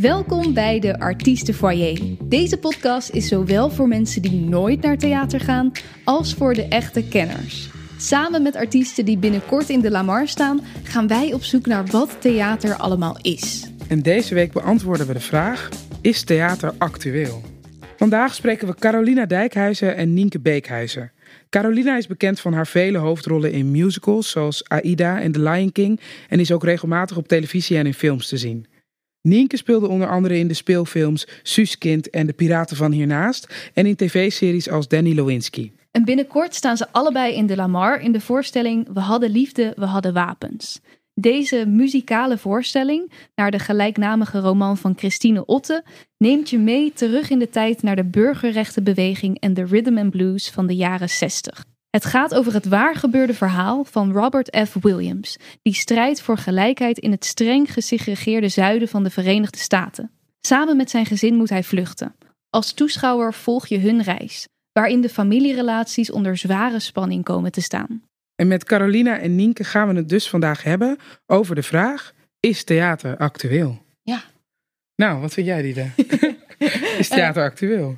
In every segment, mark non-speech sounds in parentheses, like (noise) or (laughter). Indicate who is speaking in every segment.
Speaker 1: Welkom bij de Artiestenfoyer. Deze podcast is zowel voor mensen die nooit naar theater gaan, als voor de echte kenners. Samen met artiesten die binnenkort in de Lamar staan, gaan wij op zoek naar wat theater allemaal is.
Speaker 2: En deze week beantwoorden we de vraag: is theater actueel? Vandaag spreken we Carolina Dijkhuizen en Nienke Beekhuizen. Carolina is bekend van haar vele hoofdrollen in musicals zoals Aida en The Lion King en is ook regelmatig op televisie en in films te zien. Nienke speelde onder andere in de speelfilms Suuskind en De Piraten van Hiernaast en in tv-series als Danny Lewinsky.
Speaker 1: En binnenkort staan ze allebei in de Lamar in de voorstelling We hadden liefde, we hadden wapens. Deze muzikale voorstelling, naar de gelijknamige roman van Christine Otte, neemt je mee terug in de tijd naar de burgerrechtenbeweging en de rhythm and blues van de jaren 60. Het gaat over het waargebeurde verhaal van Robert F. Williams, die strijdt voor gelijkheid in het streng gesegregeerde zuiden van de Verenigde Staten. Samen met zijn gezin moet hij vluchten. Als toeschouwer volg je hun reis, waarin de familierelaties onder zware spanning komen te staan.
Speaker 2: En met Carolina en Nienke gaan we het dus vandaag hebben over de vraag: is theater actueel?
Speaker 1: Ja.
Speaker 2: Nou, wat vind jij, Diede? (laughs) is theater actueel?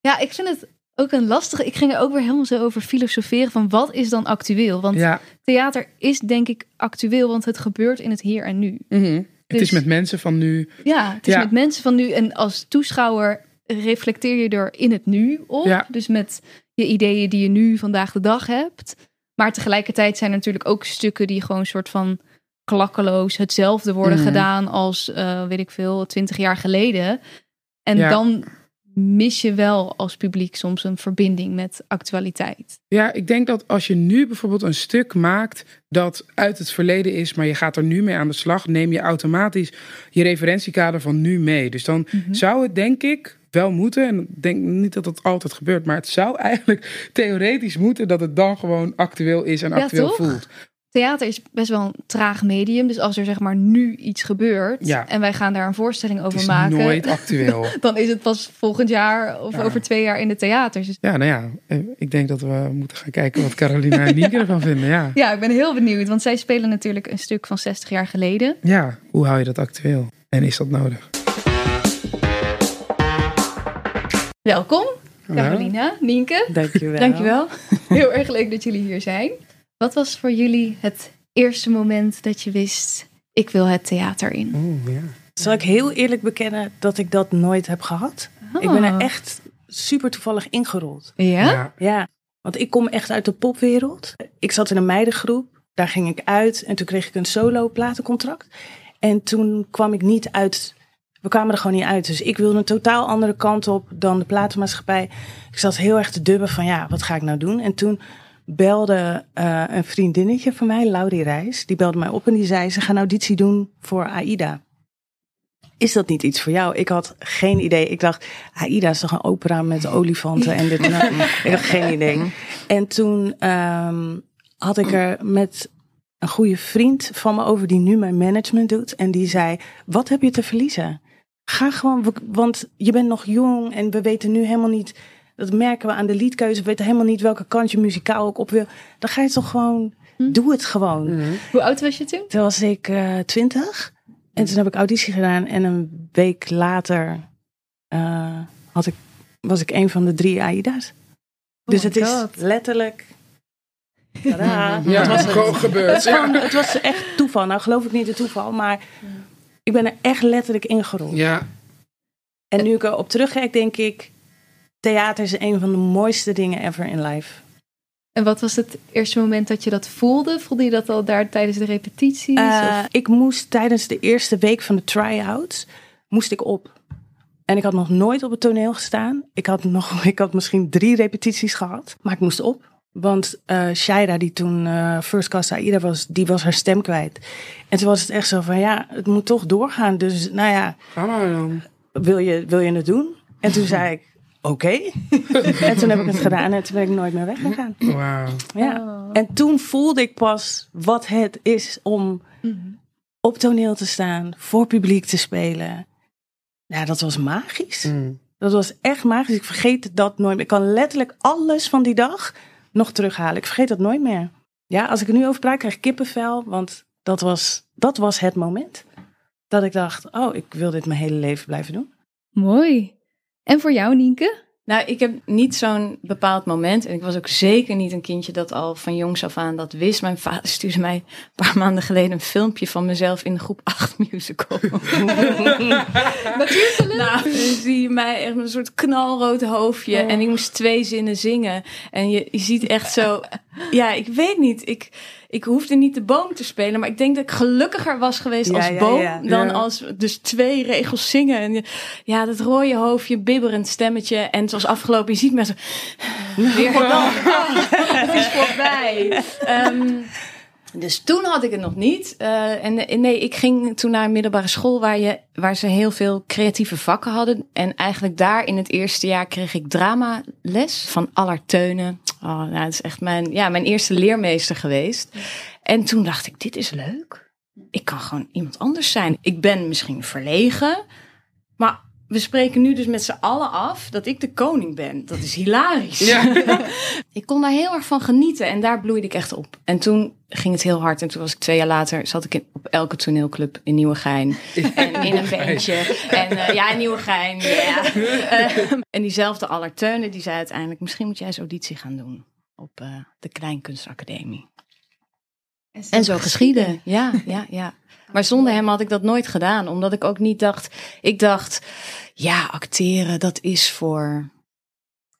Speaker 1: Ja, ik vind het ook een lastige. Ik ging er ook weer helemaal zo over filosoferen van wat is dan actueel? Want
Speaker 2: Ja,
Speaker 1: theater is denk ik actueel, want het gebeurt in het hier en nu.
Speaker 2: mhm. het
Speaker 1: Dus-
Speaker 2: is met mensen van nu.
Speaker 1: Ja, het is
Speaker 2: Ja.
Speaker 1: met mensen van nu en als toeschouwer reflecteer je er in het nu op.
Speaker 2: Ja.
Speaker 1: Dus met je ideeën die je nu vandaag de dag hebt. Maar tegelijkertijd zijn er natuurlijk ook stukken die gewoon een soort van klakkeloos hetzelfde worden
Speaker 2: Mhm.
Speaker 1: gedaan als, eh, weet ik veel, twintig jaar geleden. En dan mis je wel als publiek soms een verbinding met actualiteit.
Speaker 2: Ja, ik denk dat als je nu bijvoorbeeld een stuk maakt dat uit het verleden is, maar je gaat er nu mee aan de slag, neem je automatisch je referentiekader van nu mee. Dus dan
Speaker 1: Mhm.
Speaker 2: zou het denk ik wel moeten, en ik denk niet dat dat altijd gebeurt, maar het zou (laughs) eigenlijk theoretisch moeten dat het dan gewoon actueel is en actueel voelt.
Speaker 1: Theater is best wel een traag medium. Dus als er zeg maar nu iets gebeurt
Speaker 2: Ja.
Speaker 1: en wij gaan daar een voorstelling
Speaker 2: Het
Speaker 1: over
Speaker 2: is
Speaker 1: maken,
Speaker 2: nooit actueel. (laughs)
Speaker 1: dan is het pas volgend jaar of
Speaker 2: Ja.
Speaker 1: over twee jaar in de theaters. Dus
Speaker 2: ja, nou ja, eh, ik denk dat we moeten gaan kijken wat Carolina en Nienke (laughs) ervan vinden. Ja.
Speaker 1: ja, ik ben heel benieuwd, want zij spelen natuurlijk een stuk van 60 jaar geleden.
Speaker 2: ja, hoe hou je dat actueel? En is dat nodig?
Speaker 1: Welkom. Carolina, Nienke.
Speaker 3: Dankjewel. (laughs)
Speaker 1: Dankjewel. Heel erg leuk dat jullie hier zijn. Wat was voor jullie het eerste moment dat je wist, ik wil het theater in?
Speaker 3: Zal ik heel eerlijk bekennen dat ik dat nooit heb gehad? Ik ben er
Speaker 1: Ah.
Speaker 3: echt super toevallig ingerold.
Speaker 1: Ja?
Speaker 2: Ja.
Speaker 3: Ja, want ik kom echt uit de popwereld. Ik zat in een meidengroep, daar ging ik uit en toen kreeg ik een solo platencontract. En toen kwam ik niet uit, we kwamen er gewoon niet uit. Dus ik wilde een totaal andere kant op dan de platenmaatschappij. Ik zat heel erg te dubben van ja, wat ga ik nou doen? En toen belde eh, een vriendinnetje van mij, Laurie Reis, die belde mij op en die zei ze gaan auditie doen voor AIDA. Is dat niet iets voor jou? Ik had geen idee. Ik dacht, AIDA is toch een opera met olifanten en dit en dat. (laughs) Ik had geen idee. En toen ehm, had ik er met een goede vriend van me over die nu mijn management doet. En die zei, wat heb je te verliezen? Ga gewoon, want je bent nog jong en we weten nu helemaal niet... Dat merken we aan de liedkeuze. We weten helemaal niet welke kant je muzikaal ook op wil. Dan ga je toch gewoon, doe het gewoon.
Speaker 1: Hoe oud was je toen?
Speaker 3: Toen was ik eh, twintig. en toen heb ik auditie gedaan. En een week later eh, had ik, was ik een van de drie AIDA's. Dus
Speaker 1: my
Speaker 3: het is letterlijk... (laughs) Tadaa.
Speaker 2: Ja,
Speaker 3: Het was
Speaker 2: gewoon gebeurd.
Speaker 3: het, was echt toeval. Nou geloof ik niet in toeval. Maar ik ben er echt letterlijk ingerold.
Speaker 2: Ja,
Speaker 3: En nu ik erop terugkijk, denk ik... Theater is een van de mooiste dingen ever in life.
Speaker 1: En wat was het eerste moment dat je dat voelde? Voelde je dat al daar tijdens de repetities?
Speaker 3: Eh, ik moest tijdens de eerste week van de try-outs moest ik op. En ik had nog nooit op het toneel gestaan. Ik had, nog, (laughs) ik had misschien drie repetities gehad, maar ik moest op. Want eh Shaira, die toen eh, First Class Aida was, die was haar stem kwijt. En toen was het echt zo van, ja, het moet toch doorgaan. Dus nou ja,
Speaker 2: ga maar dan.
Speaker 3: wil je, wil je het doen? En toen (laughs) zei ik, oké. (laughs) en toen heb ik het gedaan en toen ben ik nooit meer weggegaan.
Speaker 2: Wauw.
Speaker 3: Ja.
Speaker 1: Oh.
Speaker 3: En toen voelde ik pas wat het is om
Speaker 1: Mhm.
Speaker 3: op toneel te staan, voor publiek te spelen. Ja, dat was magisch.
Speaker 2: Mm.
Speaker 3: Dat was echt magisch. Ik vergeet dat nooit meer. Ik kan letterlijk alles van die dag nog terughalen. Ik vergeet dat nooit meer. Ja, als ik er nu over praat, krijg ik kippenvel. Want dat was, dat was het moment. dat ik dacht, oh, ik wil dit mijn hele leven blijven doen.
Speaker 1: Mooi. En voor jou, Nienke?
Speaker 4: Nou, ik heb niet zo'n bepaald moment. En ik was ook zeker niet een kindje dat al van jongs af aan dat wist. Mijn vader stuurde mij een paar maanden geleden een filmpje van mezelf in de groep (laughs) 8 musical. (laughs) Natuurlijk. Nou, zie je mij echt een soort knalrood hoofdje. En ik moest twee zinnen zingen. En je, je ziet echt zo... Ja, ik weet niet. Ik, ik hoefde niet de boom te spelen. Maar ik denk dat ik gelukkiger was geweest
Speaker 3: Ja,
Speaker 4: als
Speaker 3: ja,
Speaker 4: boom
Speaker 3: ja.
Speaker 4: dan als dus twee regels zingen. En ja, dat rode hoofdje, bibberend stemmetje. En was afgelopen. Je ziet me zo... (laughs) Weer gedaan. Het is voorbij. Ehm, dus toen had ik het nog niet. Eh, en eh, nee, ik ging toen naar een middelbare school waar, je, waar ze heel veel creatieve vakken hadden. En eigenlijk daar in het eerste jaar kreeg ik dramales van Allard Teunen. Oh, nou, dat is echt mijn, ja, mijn eerste leermeester geweest. En toen dacht ik, dit is leuk. Ik kan gewoon iemand anders zijn. Ik ben misschien verlegen, maar we spreken nu dus met z'n allen af dat ik de koning ben. Dat is hilarisch. (laughs) ik kon daar heel erg van genieten en daar bloeide ik echt op. En toen ging het heel hard en toen was ik twee jaar later, zat ik in, op elke toneelclub in Nieuwegein. en in een bandje. En eh, ja, in Nieuwegein, ja. (laughs) En diezelfde Allard Teunen, die zei uiteindelijk, misschien moet jij eens auditie gaan doen op eh, de Kleinkunstacademie. En zo geschieden. Ja, (laughs) ja, ja. Maar zonder hem had ik dat nooit gedaan. Omdat ik ook niet dacht. Ik dacht, ja, acteren, dat is voor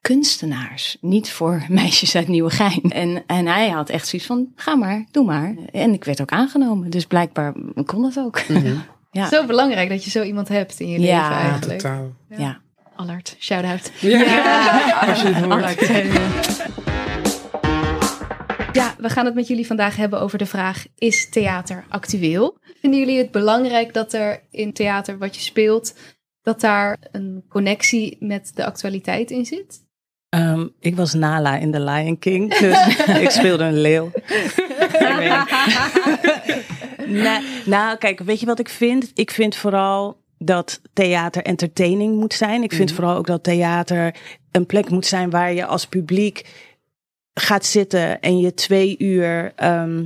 Speaker 4: kunstenaars. Niet voor (laughs) meisjes uit Nieuwegein. En, en hij had echt zoiets van, ga maar, doe maar. En ik werd ook aangenomen. Dus blijkbaar kon dat ook. (laughs) Ja.
Speaker 1: Zo belangrijk dat je zo iemand hebt in je
Speaker 4: Ja.
Speaker 1: leven
Speaker 2: Ja,
Speaker 1: eigenlijk.
Speaker 2: totaal.
Speaker 4: Ja.
Speaker 1: Allard, shout-out.
Speaker 2: Ja, als je het hoort.
Speaker 4: Allard Teunen.
Speaker 1: Ja, we gaan het met jullie vandaag hebben over de vraag: is theater actueel? Vinden jullie het belangrijk dat er in theater wat je speelt, dat daar een connectie met de actualiteit in zit?
Speaker 3: Ehm, ik was Nala in The Lion King, dus (laughs) ik speelde een leeuw. (laughs) Nou, nou, kijk, weet je wat ik vind? Ik vind vooral dat theater entertaining moet zijn. Ik vind vooral ook dat theater een plek moet zijn waar je als publiek gaat zitten en je twee uur ehm,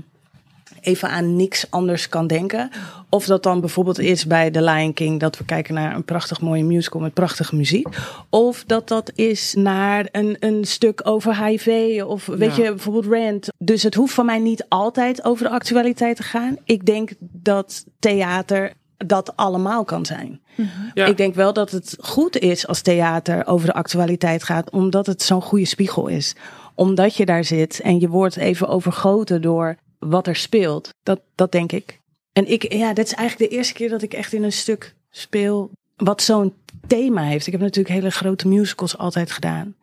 Speaker 3: even aan niks anders kan denken. Of dat dan bijvoorbeeld is bij The Lion King dat we kijken naar een prachtig mooie musical met prachtige muziek. Of dat dat is naar een, een stuk over HIV of weet
Speaker 2: Ja.
Speaker 3: je, bijvoorbeeld Rand. Dus het hoeft van mij niet altijd over de actualiteit te gaan. Ik denk dat theater dat allemaal kan zijn.
Speaker 2: Ja.
Speaker 3: Ik denk wel dat het goed is als theater over de actualiteit gaat, omdat het zo'n goede spiegel is. Omdat je daar zit en je wordt even overgoten door wat er speelt. Dat, dat denk ik. En ik, ja, dat is eigenlijk de eerste keer dat ik echt in een stuk speel wat zo'n thema heeft. Ik heb natuurlijk hele grote musicals altijd gedaan.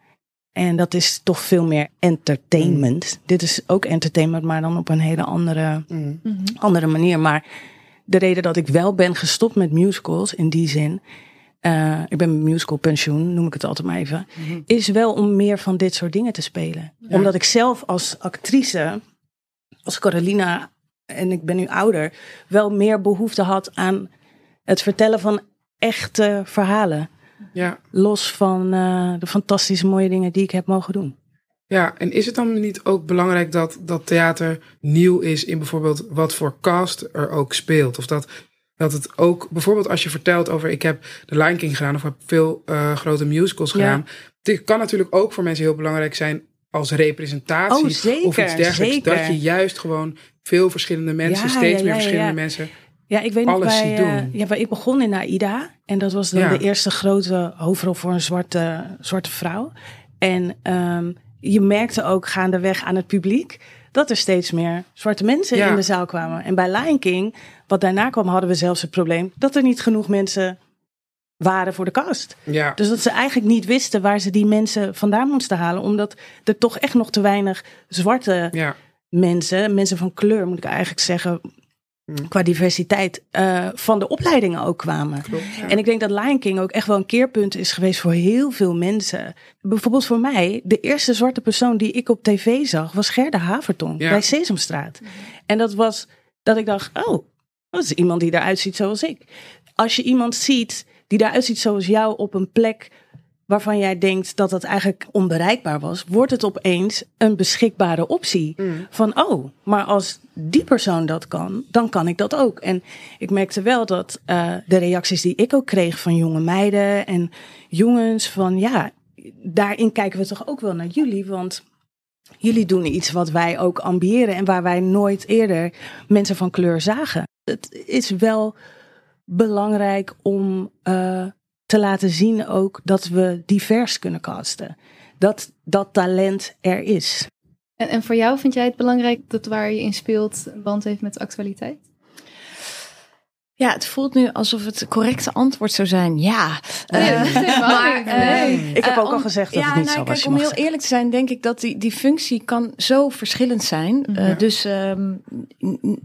Speaker 3: En dat is toch veel meer entertainment. Dit is ook entertainment, maar dan op een hele andere
Speaker 2: Mm.
Speaker 3: andere manier. Maar de reden dat ik wel ben gestopt met musicals in die zin. Eh, ik ben musical pensioen, noem ik het altijd maar even. Is wel om meer van dit soort dingen te spelen. Omdat ik zelf als actrice, als Carolina, en ik ben nu ouder, wel meer behoefte had aan het vertellen van echte verhalen.
Speaker 2: Ja.
Speaker 3: Los van eh, de fantastische mooie dingen die ik heb mogen doen.
Speaker 2: Ja, en is het dan niet ook belangrijk dat, dat theater nieuw is in bijvoorbeeld wat voor cast er ook speelt? Of dat, dat het ook, bijvoorbeeld als je vertelt over ik heb The Lion King gedaan of heb veel eh, grote musicals
Speaker 3: Ja.
Speaker 2: gedaan. Dit kan natuurlijk ook voor mensen heel belangrijk zijn als representatie
Speaker 3: Oh, zeker,
Speaker 2: of iets dergelijks.
Speaker 3: zeker.
Speaker 2: Dat je juist gewoon veel verschillende mensen,
Speaker 3: Ja,
Speaker 2: steeds
Speaker 3: ja,
Speaker 2: meer verschillende mensen.
Speaker 3: Ja, ik weet nog
Speaker 2: alles
Speaker 3: bij,
Speaker 2: ziet
Speaker 3: eh,
Speaker 2: doen.
Speaker 3: ja, bij, ik begon in AIDA. En dat was dan de eerste grote hoofdrol voor een zwarte, zwarte vrouw. En ehm, je merkte ook gaandeweg aan het publiek dat er steeds meer zwarte mensen
Speaker 2: Ja.
Speaker 3: in de zaal kwamen. En bij Lion King, wat daarna kwam, hadden we zelfs het probleem dat er niet genoeg mensen waren voor de cast.
Speaker 2: Ja,
Speaker 3: Dus dat ze eigenlijk niet wisten waar ze die mensen vandaan moesten halen. Omdat er toch echt nog te weinig zwarte
Speaker 2: ja,
Speaker 3: mensen, mensen van kleur moet ik eigenlijk zeggen. Qua diversiteit, eh, van de opleidingen ook kwamen.
Speaker 2: klopt. Ja.
Speaker 3: En ik denk dat Lion King ook echt wel een keerpunt is geweest voor heel veel mensen. Bijvoorbeeld voor mij, de eerste zwarte persoon die ik op tv zag, was Gerda Havertong
Speaker 2: Ja.
Speaker 3: bij Sesamstraat. En dat was dat ik dacht, oh, dat is iemand die eruit ziet zoals ik. Als je iemand ziet die eruit ziet zoals jou op een plek waarvan jij denkt dat het eigenlijk onbereikbaar was, wordt het opeens een beschikbare optie.
Speaker 2: Mm.
Speaker 3: Van oh, maar als die persoon dat kan, dan kan ik dat ook. En ik merkte wel dat uh, de reacties die ik ook kreeg van jonge meiden en jongens, van ja, daarin kijken we toch ook wel naar jullie, want jullie doen iets wat wij ook ambiëren en waar wij nooit eerder mensen van kleur zagen. Het is wel belangrijk om uh, te laten zien ook dat we divers kunnen casten. Dat dat talent er is.
Speaker 1: En, en voor jou vind jij het belangrijk dat waar je in speelt een band heeft met actualiteit?
Speaker 4: Ja, het voelt nu alsof het correcte antwoord zou zijn ja.
Speaker 1: Nee, uh, maar, uh,
Speaker 3: nee. Ik heb ook uh, al gezegd dat
Speaker 4: ja,
Speaker 3: het niet
Speaker 4: nou,
Speaker 3: zo was.
Speaker 4: Kijk, om heel eerlijk te zijn, denk ik dat die, die functie kan zo verschillend zijn.
Speaker 1: Ja.
Speaker 4: Dus um,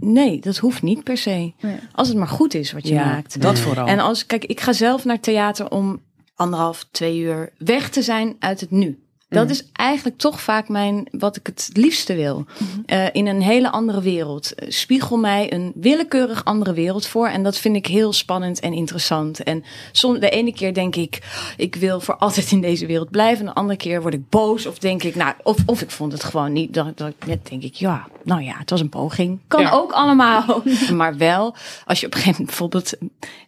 Speaker 4: nee, dat hoeft niet per se. Als het maar goed is wat je
Speaker 3: ja,
Speaker 4: maakt.
Speaker 3: Dat vooral.
Speaker 4: En als, kijk, ik ga zelf naar theater om anderhalf, twee uur weg te zijn uit het nu. Dat
Speaker 3: Mm.
Speaker 4: is eigenlijk toch vaak mijn, wat ik het liefste wil.
Speaker 1: Mhm.
Speaker 4: Uh, in een hele andere wereld. Uh, spiegel mij een willekeurig andere wereld voor. En dat vind ik heel spannend en interessant. En soms, de ene keer denk ik, ik wil voor altijd in deze wereld blijven. En de andere keer word ik boos. Of denk ik, nou, of, of ik vond het gewoon niet. Dan, dan denk ik, ja, nou ja, het was een poging. Kan
Speaker 2: Ja.
Speaker 4: ook allemaal. (laughs) maar wel, als je op een gegeven moment bijvoorbeeld,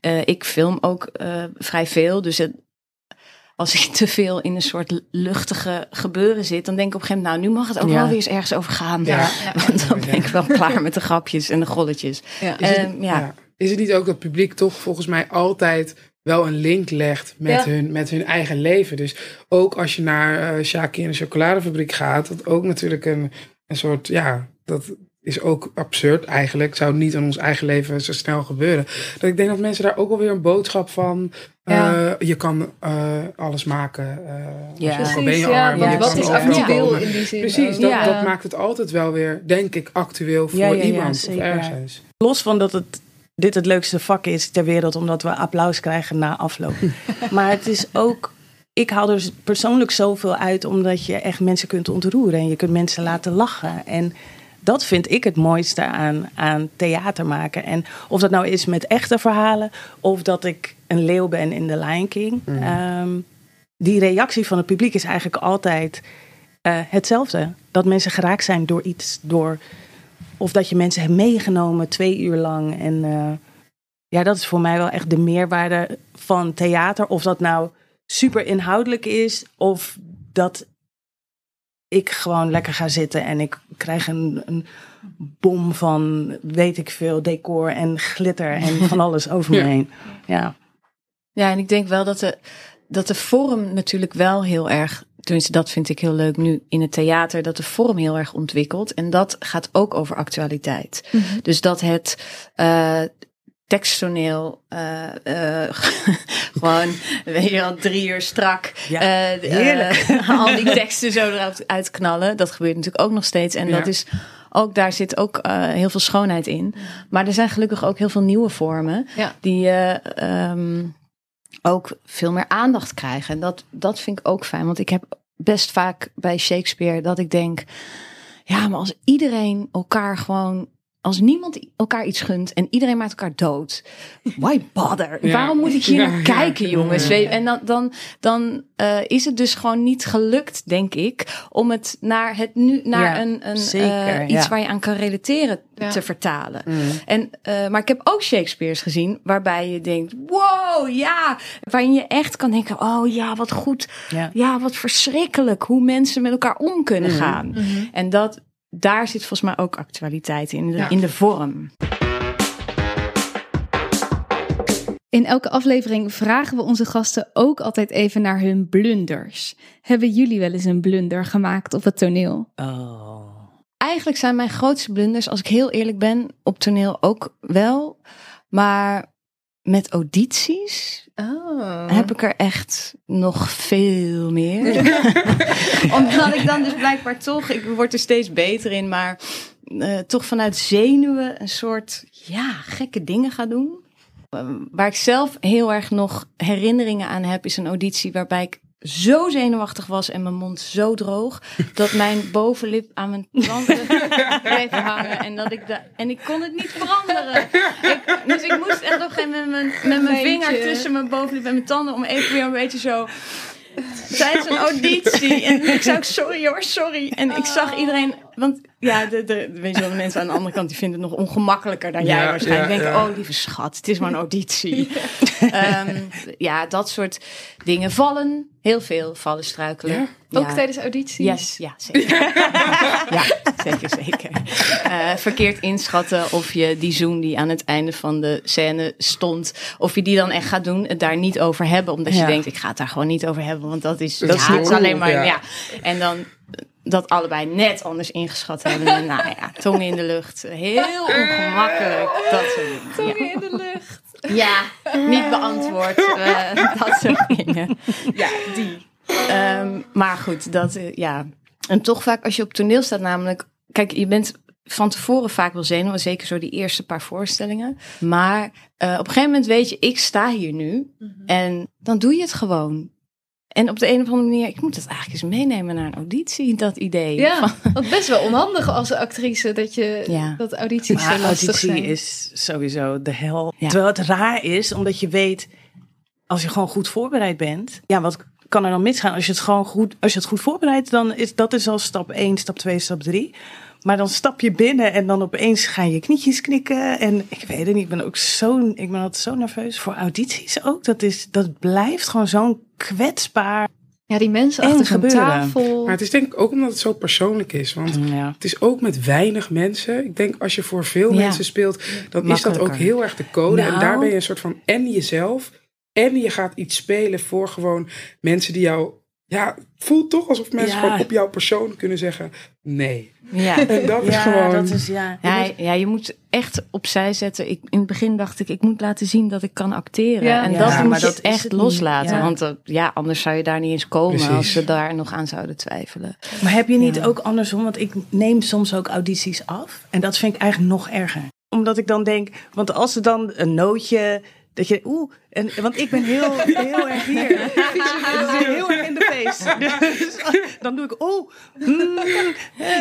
Speaker 4: uh, ik film ook vrij veel. Dus het, als ik te veel in een soort luchtige gebeuren zit, dan denk ik op een gegeven moment, nou, nu mag het ook
Speaker 3: Ja.
Speaker 4: wel weer eens ergens over gaan.
Speaker 2: Ja. (laughs)
Speaker 4: Want dan ben ik wel klaar met de grapjes en de golletjes.
Speaker 1: Ja.
Speaker 2: Is het,
Speaker 4: Ehm, ja.
Speaker 2: Is het niet ook dat het publiek toch volgens mij altijd wel een link legt met, hun, met hun eigen leven? Dus ook als je naar uh, Shaki en de chocoladefabriek gaat, dat ook natuurlijk een, een soort, ja, dat is ook absurd eigenlijk. Zou niet in ons eigen leven zo snel gebeuren. Dat ik denk dat mensen daar ook alweer een boodschap van.
Speaker 1: Ja.
Speaker 2: Uh, je kan uh, alles maken.
Speaker 3: Ja.
Speaker 2: Ook al ben je
Speaker 1: ja,
Speaker 2: arm.
Speaker 1: want
Speaker 2: je
Speaker 1: wat is actueel
Speaker 2: komen.
Speaker 1: in die zin?
Speaker 2: Precies, dat,
Speaker 4: Ja.
Speaker 2: dat maakt het altijd wel weer, denk ik, actueel voor
Speaker 3: Ja, ja, ja,
Speaker 2: iemand of ergens.
Speaker 3: Los van dat het dit het leukste vak is ter wereld, omdat we applaus krijgen na afloop. (laughs) maar het is ook. Ik haal er persoonlijk zoveel uit, omdat je echt mensen kunt ontroeren en je kunt mensen laten lachen. En dat vind ik het mooiste aan, aan theater maken. En of dat nou is met echte verhalen, of dat ik een leeuw ben in The Lion King.
Speaker 2: Mm.
Speaker 3: Um, die reactie van het publiek is eigenlijk altijd uh, hetzelfde. Dat mensen geraakt zijn door iets, door of dat je mensen hebt meegenomen twee uur lang. En uh, ja, dat is voor mij wel echt de meerwaarde van theater. Of dat nou super inhoudelijk is, of dat ik gewoon lekker ga zitten en ik krijg een, een bom van weet ik veel, decor en glitter en van (laughs) alles over me heen. Ja.
Speaker 4: Ja, en ik denk wel dat de, dat de vorm natuurlijk wel heel erg tenminste dat vind ik heel leuk nu in het theater, dat de vorm heel erg ontwikkelt. En dat gaat ook over actualiteit. Mm -hmm. Dus dat het uh, teksttoneel uh, uh, (laughs) gewoon, weet je wel, drie uur strak.
Speaker 3: Ja, heerlijk. (laughs)
Speaker 4: al die (laughs) teksten zo eruit uitknallen. Dat gebeurt natuurlijk ook nog steeds. En ja. dat is ook, daar zit ook heel veel schoonheid in. Maar er zijn gelukkig ook heel veel nieuwe vormen.
Speaker 1: Ja.
Speaker 4: Die um, ook veel meer aandacht krijgen. En dat, dat vind ik ook fijn. Want ik heb best vaak bij Shakespeare dat ik denk... Ja, maar als iedereen elkaar gewoon... Als niemand elkaar iets gunt en iedereen maakt elkaar dood. Why bother? Ja. Waarom moet ik hier ja, naar ja, kijken, jongens? En dan, dan, dan uh, is het dus gewoon niet gelukt, denk ik, om het naar het nu naar een, een
Speaker 3: zeker,
Speaker 4: uh, iets waar je aan kan relateren te vertalen. Mm. En, uh, maar ik heb ook Shakespeare's gezien waarbij je denkt, wow, ja, waarin je echt kan denken, oh ja, wat goed, ja, wat verschrikkelijk hoe mensen met elkaar om kunnen mm. gaan. Mm -hmm. En dat daar zit volgens mij ook actualiteit in, de, ja. in de vorm.
Speaker 1: In elke aflevering vragen we onze gasten ook altijd even naar hun blunders. Hebben jullie wel eens een blunder gemaakt op het toneel?
Speaker 3: Oh.
Speaker 4: Eigenlijk zijn mijn grootste blunders, als ik heel eerlijk ben, op toneel ook wel. Maar met audities
Speaker 1: oh.
Speaker 4: heb ik er echt nog veel meer. (laughs) Omdat ik dan dus blijkbaar toch, ik word er steeds beter in, maar uh, toch vanuit zenuwen een soort, ja, gekke dingen ga doen. Uh, waar ik zelf heel erg nog herinneringen aan heb, is een auditie waarbij ik zo zenuwachtig was en mijn mond zo droog dat mijn (laughs) bovenlip aan mijn tanden (laughs) bleef hangen en dat ik de, en ik kon het niet veranderen. Ik, dus ik moest echt nog met mijn, met mijn vinger tussen mijn bovenlip en mijn tanden om even weer een beetje zo tijdens een (laughs) auditie. En ik zei ook, sorry hoor, sorry. En ik zag iedereen, want ja, de, de, weet je wel, de mensen aan de andere kant die vinden het nog ongemakkelijker dan jij
Speaker 2: Ja,
Speaker 4: waarschijnlijk.
Speaker 2: ja,
Speaker 4: denken,
Speaker 2: ja.
Speaker 4: oh lieve schat, het is maar een auditie. Ja, (laughs) ja dat soort dingen vallen. Heel veel vallen struikelen.
Speaker 2: Ja?
Speaker 1: Ook tijdens audities?
Speaker 4: Yes, ja, zeker. (laughs) ja, zeker, zeker. Eh, verkeerd inschatten of je die zoen die aan het einde van de scène stond, of je die dan echt gaat doen, het daar niet over hebben. Omdat je denkt, ik ga het daar gewoon niet over hebben, want dat is,
Speaker 2: Dat
Speaker 4: ja,
Speaker 2: is
Speaker 4: is alleen maar,
Speaker 2: ja.
Speaker 4: ja. En dan dat allebei net anders ingeschat hebben. En, nou ja, tong in de lucht. Heel ongemakkelijk. Dat soort dingen.
Speaker 1: Tongen in de lucht.
Speaker 4: Ja, (laughs) niet beantwoord. eh, (laughs) dat soort dingen. Ja, die. Ehm, maar goed, dat, eh, ja. En toch vaak als je op toneel staat namelijk... Kijk, je bent van tevoren vaak wel zenuwen. Zeker zo die eerste paar voorstellingen. Maar eh, op een gegeven moment weet je, ik sta hier nu. En dan doe je het gewoon. En op de een of andere manier, ik moet dat eigenlijk eens meenemen naar een auditie, dat idee.
Speaker 1: Ja,
Speaker 4: Van- (laughs)
Speaker 1: want best wel onhandig als actrice dat je
Speaker 4: Ja.
Speaker 1: dat audities zo lastig
Speaker 3: auditie
Speaker 1: zijn.
Speaker 3: is sowieso de hel.
Speaker 4: Ja.
Speaker 3: Terwijl het raar is, omdat je weet, als je gewoon goed voorbereid bent, ja, wat kan er dan misgaan? Als je het gewoon goed, als je het goed voorbereidt, dan is dat is al stap 1, stap 2, stap 3. Maar dan stap je binnen en dan opeens gaan je knietjes knikken. En ik weet het niet, ik ben ook zo, ik ben altijd zo nerveus voor audities ook. Dat, is, dat blijft gewoon zo'n kwetsbaar.
Speaker 1: Ja, die mensen achter zo'n
Speaker 3: gebeuren.
Speaker 1: tafel.
Speaker 2: Maar het is denk ik ook omdat het zo persoonlijk is. Want
Speaker 3: Ja.
Speaker 2: het is ook met weinig mensen. Ik denk als je voor veel
Speaker 4: Ja.
Speaker 2: mensen speelt, dan is dat ook heel erg de code. En
Speaker 3: Nou.
Speaker 2: daar ben je een soort van en jezelf. En je gaat iets spelen voor gewoon mensen die jou. Ja, het voelt toch alsof mensen
Speaker 3: Ja.
Speaker 2: gewoon op jouw persoon kunnen zeggen: nee.
Speaker 4: ja. (laughs)
Speaker 2: En dat is
Speaker 3: Ja,
Speaker 2: gewoon.
Speaker 3: dat is ja.
Speaker 4: Ja, ja, je moet echt opzij zetten. Ik, in het begin dacht ik, ik moet laten zien dat ik kan acteren.
Speaker 1: Ja.
Speaker 4: en
Speaker 1: Ja,
Speaker 4: dat
Speaker 3: maar
Speaker 4: moet je
Speaker 3: dat is
Speaker 4: echt loslaten.
Speaker 3: Ja.
Speaker 4: Want eh, ja, anders zou je daar niet eens komen
Speaker 2: Precies.
Speaker 4: als ze daar nog aan zouden twijfelen.
Speaker 3: Maar heb je niet
Speaker 4: Ja.
Speaker 3: ook andersom? Want ik neem soms ook audities af. En dat vind ik eigenlijk nog erger. Omdat ik dan denk, want als er dan een nootje. Dat je, oeh, en, want ik ben heel, (laughs) heel erg hier. (laughs) Heel erg in de face. Dus dan doe ik, oeh. mm,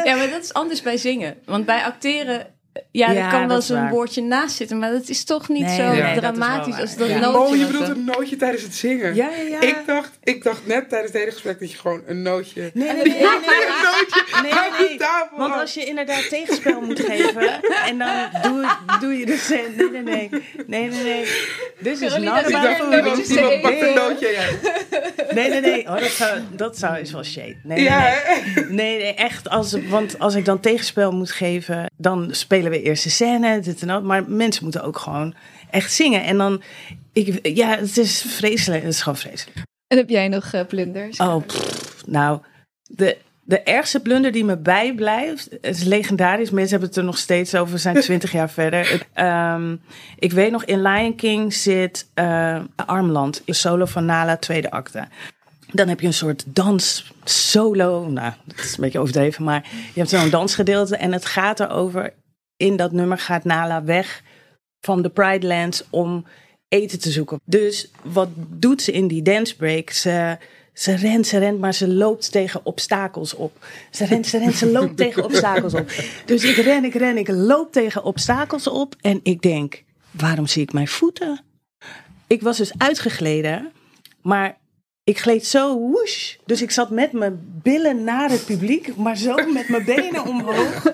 Speaker 4: Ja, maar dat is anders bij zingen. Want bij acteren, ja,
Speaker 3: Ja,
Speaker 4: er kan wel eens een
Speaker 3: waar.
Speaker 4: woordje naast zitten. Maar dat is toch niet
Speaker 3: Nee,
Speaker 4: zo
Speaker 2: nee,
Speaker 4: dramatisch als dat
Speaker 3: Ja.
Speaker 4: nootje.
Speaker 2: Oh, je bedoelt een nootje tijdens het zingen?
Speaker 3: Ja, ja, ja.
Speaker 2: Ik, dacht, ik dacht net tijdens het hele gesprek dat je gewoon een nootje.
Speaker 3: Nee, nee, (laughs) nee. nee, nee.
Speaker 2: Een nootje
Speaker 3: Nee, nee.
Speaker 2: tafel.
Speaker 3: Want als je inderdaad tegenspel moet geven en dan doe, doe je dus. Nee, nee, nee. Nee, nee, nee. This is not about
Speaker 2: iemand,
Speaker 1: nootje
Speaker 2: iemand pakt een nootje. Ja,
Speaker 3: Nee, nee, nee. Oh, dat, zou, dat zou is wel shade. Nee, nee, nee. Nee, nee, echt. Als, want als ik dan tegenspel moet geven, dan spelen we eerst de scène, dit en dat. Maar mensen moeten ook gewoon echt zingen. En dan, ik, ja, het is vreselijk. Het is gewoon vreselijk.
Speaker 1: En heb jij nog eh, blunders?
Speaker 3: Oh, pff, nou, de, de ergste blunder die me bijblijft, het is legendarisch. Mensen hebben het er nog steeds over, we zijn (laughs) twintig jaar verder. Ehm, ik weet nog, in Lion King zit eh, Armland, een solo van Nala, tweede acte. Dan heb je een soort dans solo. Nou, dat is een beetje overdreven, maar je hebt zo'n dansgedeelte. En het gaat erover, in dat nummer gaat Nala weg van de Pride Lands om eten te zoeken. Dus wat doet ze in die dance break? Ze, ze rent, ze rent, maar ze loopt tegen obstakels op. Ze rent, ze rent, ze loopt tegen obstakels op. Dus ik ren, ik ren, ik loop tegen obstakels op. En ik denk, waarom zie ik mijn voeten? Ik was dus uitgegleden, maar ik gleed zo woesh. Dus ik zat met mijn billen naar het publiek, maar zo met mijn benen omhoog.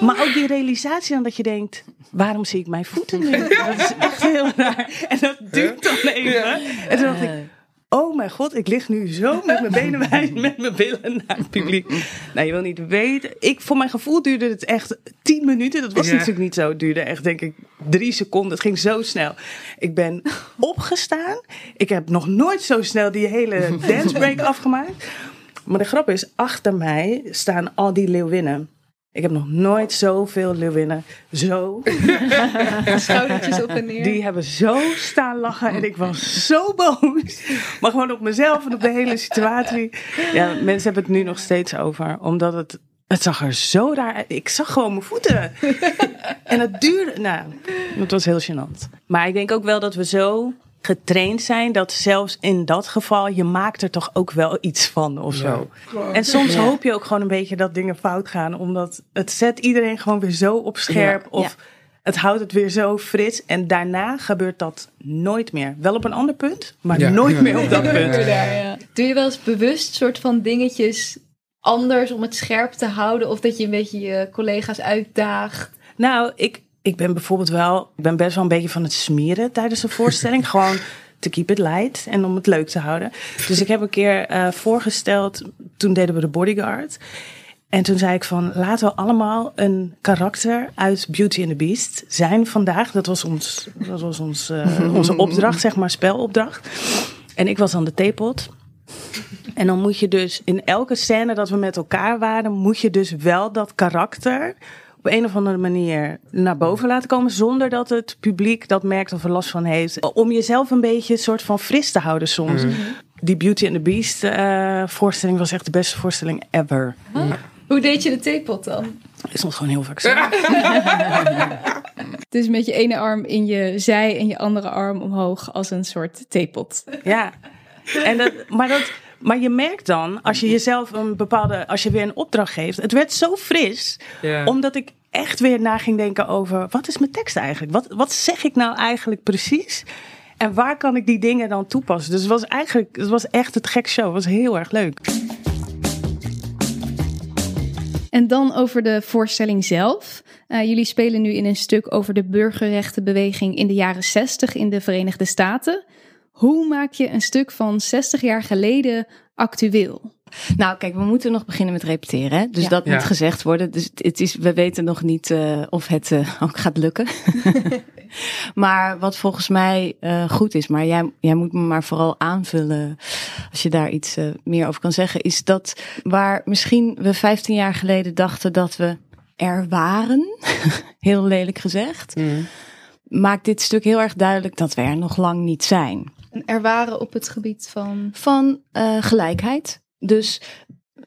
Speaker 3: Maar ook die realisatie dan dat je denkt, waarom zie ik mijn voeten nu? Dat is echt heel raar. En dat duurt dan even. En toen dacht ik, oh mijn god, ik lig nu zo met mijn benen wijd, (laughs) met mijn billen naar het publiek. Nou, je wil niet weten. Ik, voor mijn gevoel duurde het echt tien minuten. Dat was
Speaker 2: Ja.
Speaker 3: natuurlijk niet zo. Het duurde echt, denk ik, drie seconden. Het ging zo snel. Ik ben (laughs) opgestaan. Ik heb nog nooit zo snel die hele (laughs) dance break afgemaakt. Maar de grap is, achter mij staan al die leeuwinnen. Ik heb nog nooit zoveel leeuwinnen zo. (laughs)
Speaker 1: Schoudertjes op en neer.
Speaker 3: Die hebben zo staan lachen en ik was zo boos. Maar gewoon op mezelf en op de hele situatie. Ja, mensen hebben het nu nog steeds over. Omdat het, het zag er zo raar uit. Ik zag gewoon mijn voeten. (laughs) En het duurde, nou, het was heel gênant. Maar ik denk ook wel dat we zo getraind zijn dat zelfs in dat geval je maakt er toch ook wel iets van of zo. En soms
Speaker 4: Ja.
Speaker 3: hoop je ook gewoon een beetje dat dingen fout gaan, omdat het zet iedereen gewoon weer zo op scherp
Speaker 4: Ja,
Speaker 3: of het houdt het weer zo fris. En daarna gebeurt dat nooit meer. Wel op een ander punt, maar
Speaker 2: Ja.
Speaker 3: nooit meer op dat punt.
Speaker 1: Doe je wel eens bewust soort van dingetjes anders om het scherp te houden? Of dat je een beetje je collega's uitdaagt?
Speaker 3: Nou, ik, ik ben bijvoorbeeld wel, ik ben best wel een beetje van het smeren tijdens een voorstelling. (laughs) Gewoon te keep it light en om het leuk te houden. Dus ik heb een keer eh, voorgesteld, toen deden we de bodyguard. En toen zei ik van, laten we allemaal een karakter uit Beauty and the Beast zijn vandaag. Dat was, ons, dat was ons, eh, (laughs) onze opdracht, zeg maar, spelopdracht. En ik was dan de theepot. En dan moet je dus in elke scène dat we met elkaar waren, moet je dus wel dat karakter op een of andere manier naar boven laten komen. Zonder dat het publiek dat merkt of er last van heeft. Om jezelf een beetje een soort van fris te houden soms. Die Beauty and the Beast eh, voorstelling was echt de beste voorstelling ever.
Speaker 1: Hoe deed je de theepot dan?
Speaker 3: Ik stond gewoon heel vaak zo.
Speaker 1: Dus met je ene arm in je zij en je andere arm omhoog als een soort theepot.
Speaker 3: Ja, en dat, maar, dat, maar je merkt dan, als je jezelf een bepaalde, als je weer een opdracht geeft, het werd zo fris, omdat ik echt weer na ging denken over, wat is mijn tekst eigenlijk? Wat, wat zeg ik nou eigenlijk precies? En waar kan ik die dingen dan toepassen? Dus het was eigenlijk, het was echt het gek show, het was heel erg leuk.
Speaker 1: En dan over de voorstelling zelf. Eh, jullie spelen nu in een stuk over de burgerrechtenbeweging in de jaren 60 in de Verenigde Staten. Hoe maak je een stuk van 60 jaar geleden actueel?
Speaker 4: Nou, kijk, we moeten nog beginnen met repeteren. Hè? Dus
Speaker 1: Ja.
Speaker 4: dat
Speaker 2: Ja.
Speaker 4: moet gezegd worden. Dus het- is, we weten nog niet eh, of het eh, ook gaat lukken. (laughs) maar wat volgens mij eh, goed is, maar jij, jij moet me maar vooral aanvullen als je daar iets meer over kan zeggen, is dat waar misschien we 15 jaar geleden dachten dat we er waren, (laughs) heel lelijk gezegd,
Speaker 2: Mm.
Speaker 4: maakt dit stuk heel erg duidelijk dat we er nog lang niet zijn
Speaker 1: er waren op het gebied van.
Speaker 4: van eh, gelijkheid. Dus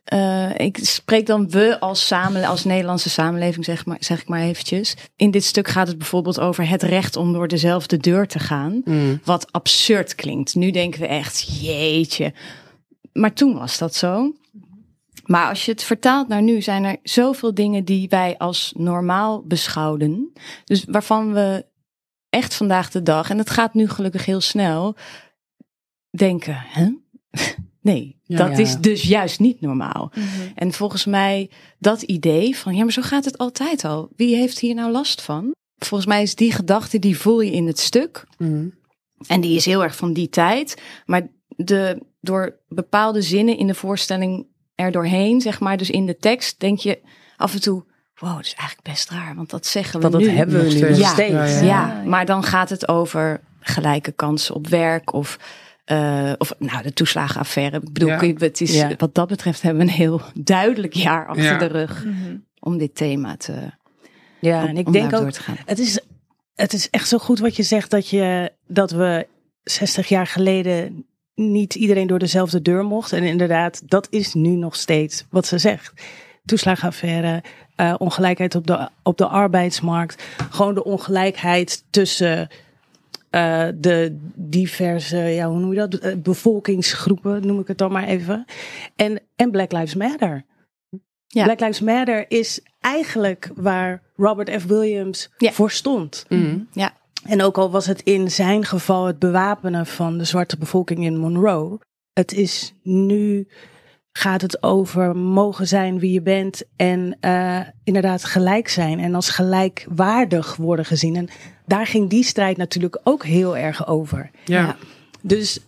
Speaker 4: eh, ik spreek dan we als, samen, als Nederlandse samenleving, zeg, maar, zeg ik maar eventjes. In dit stuk gaat het bijvoorbeeld over het recht om door dezelfde deur te gaan.
Speaker 2: Mm.
Speaker 4: Wat absurd klinkt. Nu denken we echt, jeetje. Maar toen was dat zo. Maar als je het vertaalt naar nu, zijn er zoveel dingen die wij als normaal beschouwden. Dus waarvan we echt vandaag de dag, en het gaat nu gelukkig heel snel, denken, hè? (laughs) Nee,
Speaker 2: Ja.
Speaker 4: dat
Speaker 3: Ja.
Speaker 4: is dus juist niet normaal. En volgens mij dat idee van, ja, maar zo gaat het altijd al. Wie heeft hier nou last van? Volgens mij is die gedachte, die voel je in het stuk.
Speaker 2: Mm.
Speaker 4: En die is heel erg van die tijd. Maar de, door bepaalde zinnen in de voorstelling er doorheen, zeg maar, dus in de tekst, denk je af en toe, wow, dat is eigenlijk best raar. Want dat zeggen we
Speaker 3: Want dat
Speaker 4: nu.
Speaker 3: hebben we
Speaker 2: Nog
Speaker 3: nu
Speaker 4: Ja,
Speaker 3: steeds.
Speaker 2: Ja,
Speaker 4: Ja,
Speaker 2: ja.
Speaker 4: maar dan gaat het over gelijke kansen op werk of, eh, of nou, de toeslagenaffaire. Ik bedoel,
Speaker 2: Ja.
Speaker 4: het is,
Speaker 3: Ja.
Speaker 4: wat dat betreft hebben we een heel duidelijk jaar achter
Speaker 2: Ja.
Speaker 4: de rug om dit thema te,
Speaker 3: Ja,
Speaker 4: om,
Speaker 3: en ik
Speaker 4: om
Speaker 3: denk ook,
Speaker 4: door te gaan.
Speaker 3: het is, het is echt zo goed wat je zegt dat, je, dat we 60 jaar geleden niet iedereen door dezelfde deur mocht. En inderdaad, dat is nu nog steeds wat ze zegt. Toeslagenaffaire, eh, ongelijkheid op de, op de arbeidsmarkt. Gewoon de ongelijkheid tussen eh, de diverse, ja, hoe noem je dat? Eh, Bevolkingsgroepen, noem ik het dan maar even. En, en Black Lives Matter.
Speaker 4: Ja.
Speaker 3: Black Lives Matter is eigenlijk waar Robert F. Williams
Speaker 4: Ja.
Speaker 3: voor stond.
Speaker 2: Mm.
Speaker 4: Ja,
Speaker 3: En ook al was het in zijn geval het bewapenen van de zwarte bevolking in Monroe. Het is nu gaat het over mogen zijn wie je bent en eh, inderdaad gelijk zijn en als gelijkwaardig worden gezien. En daar ging die strijd natuurlijk ook heel erg over.
Speaker 2: Ja.
Speaker 3: Dus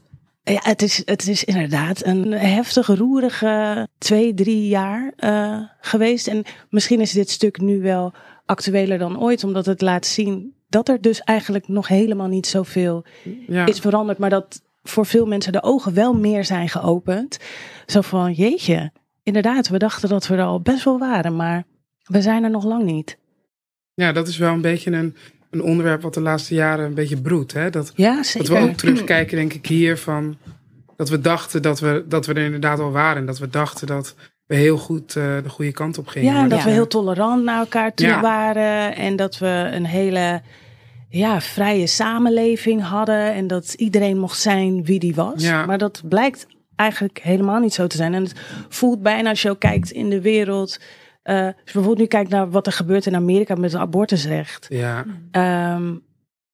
Speaker 3: ja, het is, het is inderdaad een heftige, roerige twee, drie jaar eh, geweest. En misschien is dit stuk nu wel actueler dan ooit, omdat het laat zien dat er dus eigenlijk nog helemaal niet zoveel
Speaker 2: Ja.
Speaker 3: is veranderd. Maar dat voor veel mensen de ogen wel meer zijn geopend. Zo van, jeetje, inderdaad, we dachten dat we er al best wel waren, maar we zijn er nog lang niet.
Speaker 2: ja, dat is wel een beetje een, een onderwerp wat de laatste jaren een beetje broedt. Hè? Dat,
Speaker 3: Ja,
Speaker 2: dat
Speaker 3: zeker.
Speaker 2: we ook terugkijken, denk ik, hier van... Dat we dachten dat we, dat we er inderdaad al waren. En dat we dachten dat we heel goed eh, de goede kant op gingen.
Speaker 3: Ja, en dat
Speaker 4: Ja.
Speaker 3: we heel tolerant naar elkaar toe
Speaker 2: Ja.
Speaker 3: waren. En dat we een hele ja, vrije samenleving hadden. En dat iedereen mocht zijn wie die was.
Speaker 2: Ja.
Speaker 3: Maar dat blijkt eigenlijk helemaal niet zo te zijn. En het voelt bijna als je ook kijkt in de wereld. eh, als je bijvoorbeeld nu kijkt naar wat er gebeurt in Amerika met het abortusrecht.
Speaker 2: Ja,
Speaker 3: Ehm,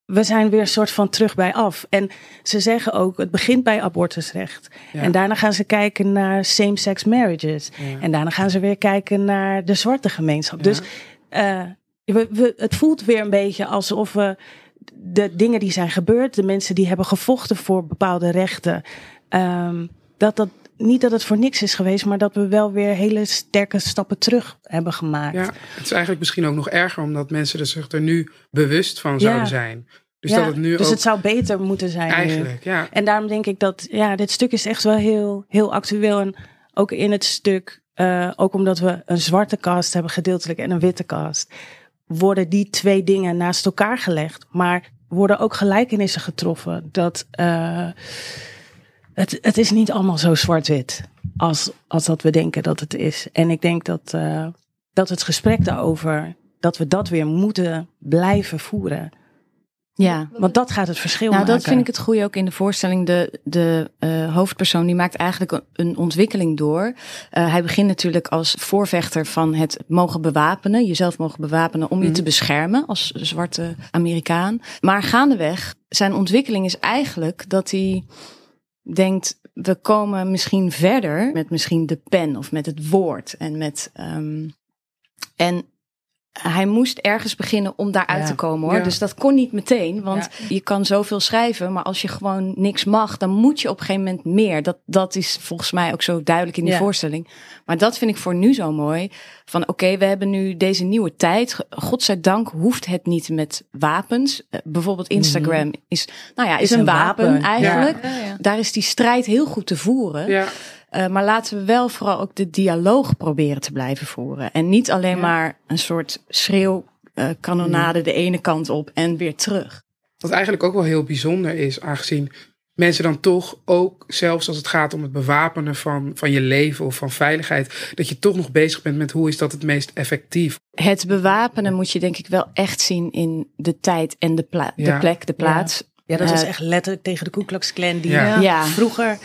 Speaker 3: we zijn weer een soort van terug bij af. En ze zeggen ook, het begint bij abortusrecht.
Speaker 2: ja.
Speaker 3: En daarna gaan ze kijken naar same-sex marriages.
Speaker 2: Ja.
Speaker 3: En daarna gaan ze weer kijken naar de zwarte gemeenschap. Dus eh, we, we, het voelt weer een beetje alsof we de dingen die zijn gebeurd, de mensen die hebben gevochten voor bepaalde rechten, ehm, dat dat niet dat het voor niks is geweest, maar dat we wel weer hele sterke stappen terug hebben gemaakt.
Speaker 2: Ja, het is eigenlijk misschien ook nog erger, omdat mensen er zich er nu bewust van
Speaker 3: Ja.
Speaker 2: zouden zijn. Dus
Speaker 3: Ja,
Speaker 2: dat het nu
Speaker 3: dus
Speaker 2: ook
Speaker 3: het zou beter moeten zijn. nu.
Speaker 2: eigenlijk, ja.
Speaker 3: En daarom denk ik dat, ja, dit stuk is echt wel heel, heel actueel. En ook in het stuk, eh, ook omdat we een zwarte cast hebben gedeeltelijk en een witte cast, worden die twee dingen naast elkaar gelegd. Maar worden ook gelijkenissen getroffen. Dat eh, het, het is niet allemaal zo zwart-wit als, als dat we denken dat het is. En ik denk dat, eh, dat het gesprek daarover, dat we dat weer moeten blijven voeren.
Speaker 4: Ja.
Speaker 3: Want dat gaat het verschil
Speaker 4: Nou,
Speaker 3: maken.
Speaker 4: dat vind ik het goede ook in de voorstelling. De, de eh, hoofdpersoon die maakt eigenlijk een, een ontwikkeling door. Eh, hij begint natuurlijk als voorvechter van het mogen bewapenen, jezelf mogen bewapenen om je
Speaker 2: Mhm.
Speaker 4: te beschermen als zwarte Amerikaan. Maar gaandeweg, zijn ontwikkeling is eigenlijk dat hij denkt, we komen misschien verder met misschien de pen of met het woord en met. ehm, en hij moest ergens beginnen om daaruit
Speaker 3: Ja.
Speaker 4: te komen hoor.
Speaker 2: Ja.
Speaker 4: Dus dat kon niet meteen. Want je kan zoveel schrijven, maar als je gewoon niks mag, dan moet je op een gegeven moment meer. Dat, dat is volgens mij ook zo duidelijk in die voorstelling. Maar dat vind ik voor nu zo mooi. Van oké, we hebben nu deze nieuwe tijd. Godzijdank hoeft het niet met wapens. Eh, bijvoorbeeld Instagram is, nou ja, is, een, wapen, eigenlijk.
Speaker 1: Ja, ja.
Speaker 4: Daar is die strijd heel goed te voeren.
Speaker 2: Ja,
Speaker 4: Uh, maar laten we wel vooral ook de dialoog proberen te blijven voeren. En niet alleen
Speaker 3: Ja.
Speaker 4: maar een soort schreeuwkanonade de ene kant op en weer terug.
Speaker 2: wat eigenlijk ook wel heel bijzonder is, aangezien mensen dan toch ook, zelfs als het gaat om het bewapenen van, van je leven of van veiligheid, dat je toch nog bezig bent met hoe is dat het meest effectief.
Speaker 4: Het bewapenen moet je denk ik wel echt zien in de tijd en de, pla-
Speaker 2: Ja.
Speaker 4: de plek, de plaats.
Speaker 3: Ja, dat was
Speaker 4: Eh,
Speaker 3: echt letterlijk tegen de Ku Klux Klan. Die.
Speaker 2: Ja.
Speaker 3: vroeger,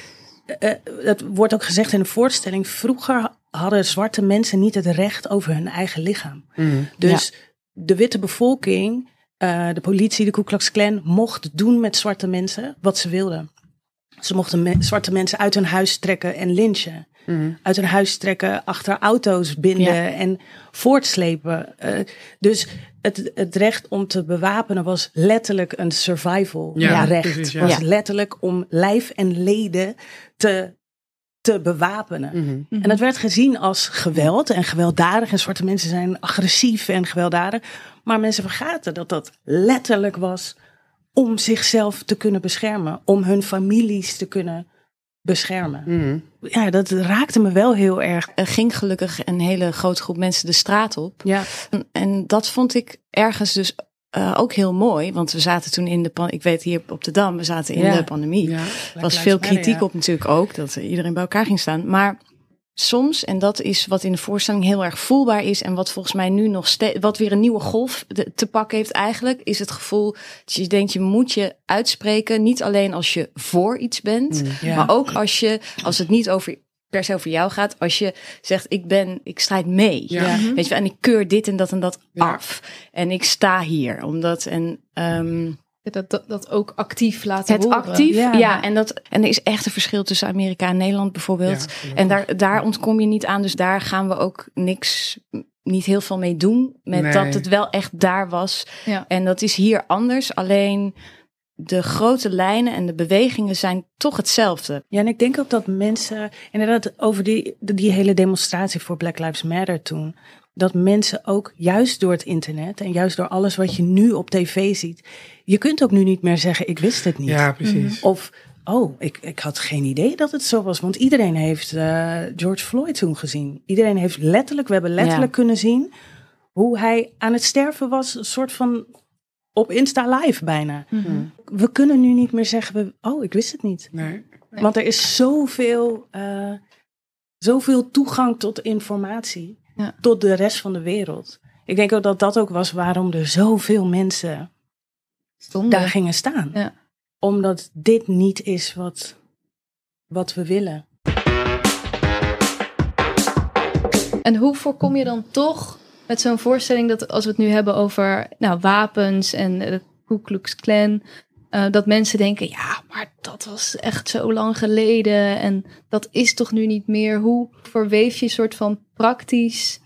Speaker 3: eh, het wordt ook gezegd in de voorstelling, vroeger hadden zwarte mensen niet het recht over hun eigen lichaam.
Speaker 2: Mhm.
Speaker 3: Dus de witte bevolking, eh, de politie, de Ku Klux Klan, mocht doen met zwarte mensen wat ze wilden. Ze mochten me- zwarte mensen uit hun huis trekken en lynchen.
Speaker 2: Mhm.
Speaker 3: Uit hun huis trekken, achter auto's binden
Speaker 4: Ja.
Speaker 3: en voortslepen. Eh, dus het, het recht om te bewapenen was letterlijk een survival
Speaker 2: Ja,
Speaker 3: recht.
Speaker 2: precies, ja.
Speaker 3: was letterlijk om lijf en leden te, te bewapenen.
Speaker 2: Mhm.
Speaker 3: En dat werd gezien als geweld en gewelddadig. En zwarte mensen zijn agressief en gewelddadig. Maar mensen vergaten dat dat letterlijk was om zichzelf te kunnen beschermen. Om hun families te kunnen beschermen.
Speaker 2: Mhm.
Speaker 3: Ja, dat raakte me wel heel erg.
Speaker 4: Er ging gelukkig een hele grote groep mensen de straat op.
Speaker 3: Ja,
Speaker 4: En, en dat vond ik ergens dus eh, ook heel mooi. Want we zaten toen in de pan. Ik weet hier op de Dam, we zaten in
Speaker 3: Ja.
Speaker 4: de pandemie.
Speaker 2: Ja.
Speaker 4: Was veel kritiek op natuurlijk ook, dat iedereen bij elkaar ging staan. Maar soms, en dat is wat in de voorstelling heel erg voelbaar is... en wat volgens mij nu nog steeds, wat weer een nieuwe golf te pakken heeft eigenlijk... is het gevoel dat je denkt, je moet je uitspreken. Niet alleen als je voor iets bent,
Speaker 3: Ja.
Speaker 4: maar ook als je, als het niet over per se over jou gaat, als je zegt ik ben, ik strijd mee,
Speaker 2: Ja.
Speaker 3: Ja.
Speaker 4: weet je, en ik keur dit en dat en dat
Speaker 2: Ja.
Speaker 4: af, en ik sta hier, omdat en ehm,
Speaker 1: Dat, dat, dat ook actief laten
Speaker 4: het
Speaker 1: horen.
Speaker 4: actief,
Speaker 3: Ja.
Speaker 4: ja. en dat en er is echt een verschil tussen Amerika en Nederland bijvoorbeeld,
Speaker 2: Ja,
Speaker 4: en daar daar ontkom je niet aan, dus daar gaan we ook niks, niet heel veel mee doen, met
Speaker 2: Nee.
Speaker 4: dat het wel echt daar was,
Speaker 1: Ja.
Speaker 4: en dat is hier anders, alleen de grote lijnen en de bewegingen zijn toch hetzelfde.
Speaker 3: Ja, en ik denk ook dat mensen, inderdaad, over die, die hele demonstratie voor Black Lives Matter toen, dat mensen ook juist door het internet en juist door alles wat je nu op tv ziet, je kunt ook nu niet meer zeggen, ik wist het niet.
Speaker 2: ja, precies.
Speaker 3: Of, oh, ik, ik had geen idee dat het zo was. Want iedereen heeft eh, George Floyd toen gezien. Iedereen heeft letterlijk, we hebben letterlijk
Speaker 4: Ja.
Speaker 3: kunnen zien hoe hij aan het sterven was. Een soort van op Insta Live bijna.
Speaker 1: Mhm.
Speaker 3: We kunnen nu niet meer zeggen, we, oh, ik wist het niet.
Speaker 2: Nee.
Speaker 1: Nee.
Speaker 3: Want er is zoveel, eh, zoveel toegang tot informatie.
Speaker 1: Ja.
Speaker 3: Tot de rest van de wereld. Ik denk ook dat dat ook was waarom er zoveel mensen
Speaker 1: Stonden.
Speaker 3: daar gingen staan.
Speaker 1: Ja.
Speaker 3: Omdat dit niet is wat, wat we willen.
Speaker 1: En hoe voorkom je dan toch met zo'n voorstelling dat als we het nu hebben over nou, wapens en de Ku Klux Klan, uh, dat mensen denken, ja, maar dat was echt zo lang geleden en dat is toch nu niet meer. Hoe verweef je soort van praktisch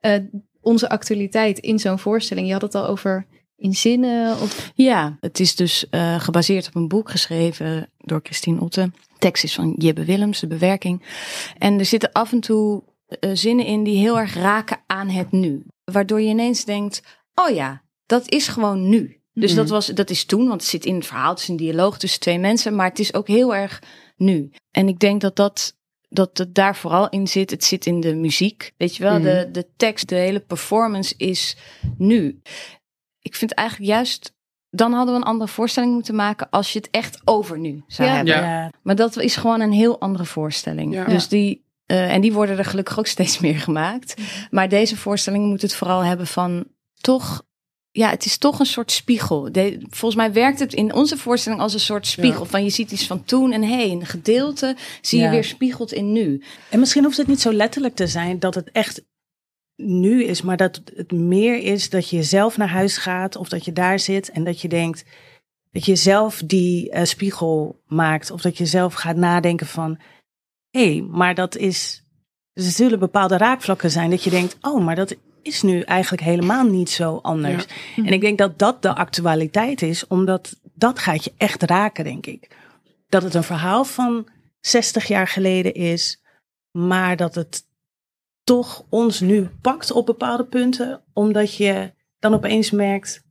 Speaker 1: uh, onze actualiteit in zo'n voorstelling? Je had het al over in zinnen? Of...
Speaker 4: Ja, het is dus uh, gebaseerd op een boek geschreven door Christine Otte. tekst is van Jibbe Willems, de bewerking. En er zitten af en toe uh, zinnen in die heel erg raken aan het nu. Waardoor je ineens denkt, oh ja, dat is gewoon nu. Dus mm. dat, was, dat is toen, want het zit in het verhaal, het is een dialoog tussen twee mensen, maar het is ook heel erg nu. En ik denk dat dat, dat het daar vooral in zit. Het zit in de muziek, weet je wel, mm. de, de tekst, de hele performance is nu ik vind eigenlijk juist dan hadden we een andere voorstelling moeten maken als je het echt over nu zou hebben. Ja. Maar dat is gewoon een heel andere voorstelling. Ja. Dus die, uh, en die worden er gelukkig ook (laughs) steeds meer gemaakt. Maar deze voorstelling moet het vooral hebben van toch. Ja, het is toch een soort spiegel. De, volgens mij werkt het in onze voorstelling als een soort spiegel. Van je ziet iets van toen en heen. Een gedeelte zie je weer spiegeld in nu.
Speaker 3: En misschien hoeft het niet zo letterlijk te zijn dat het echt nu is, maar dat het meer is dat je zelf naar huis gaat of dat je daar zit en dat je denkt dat je zelf die uh, spiegel maakt of dat je zelf gaat nadenken van hey, maar dat is. Dus er zullen bepaalde raakvlakken zijn dat je denkt, oh, maar dat is nu eigenlijk helemaal niet zo anders. En ik denk dat dat de actualiteit is, omdat dat gaat je echt raken, denk ik. Dat het een verhaal van 60 jaar geleden is, maar dat het toch ons nu pakt op bepaalde punten, omdat je dan opeens merkt,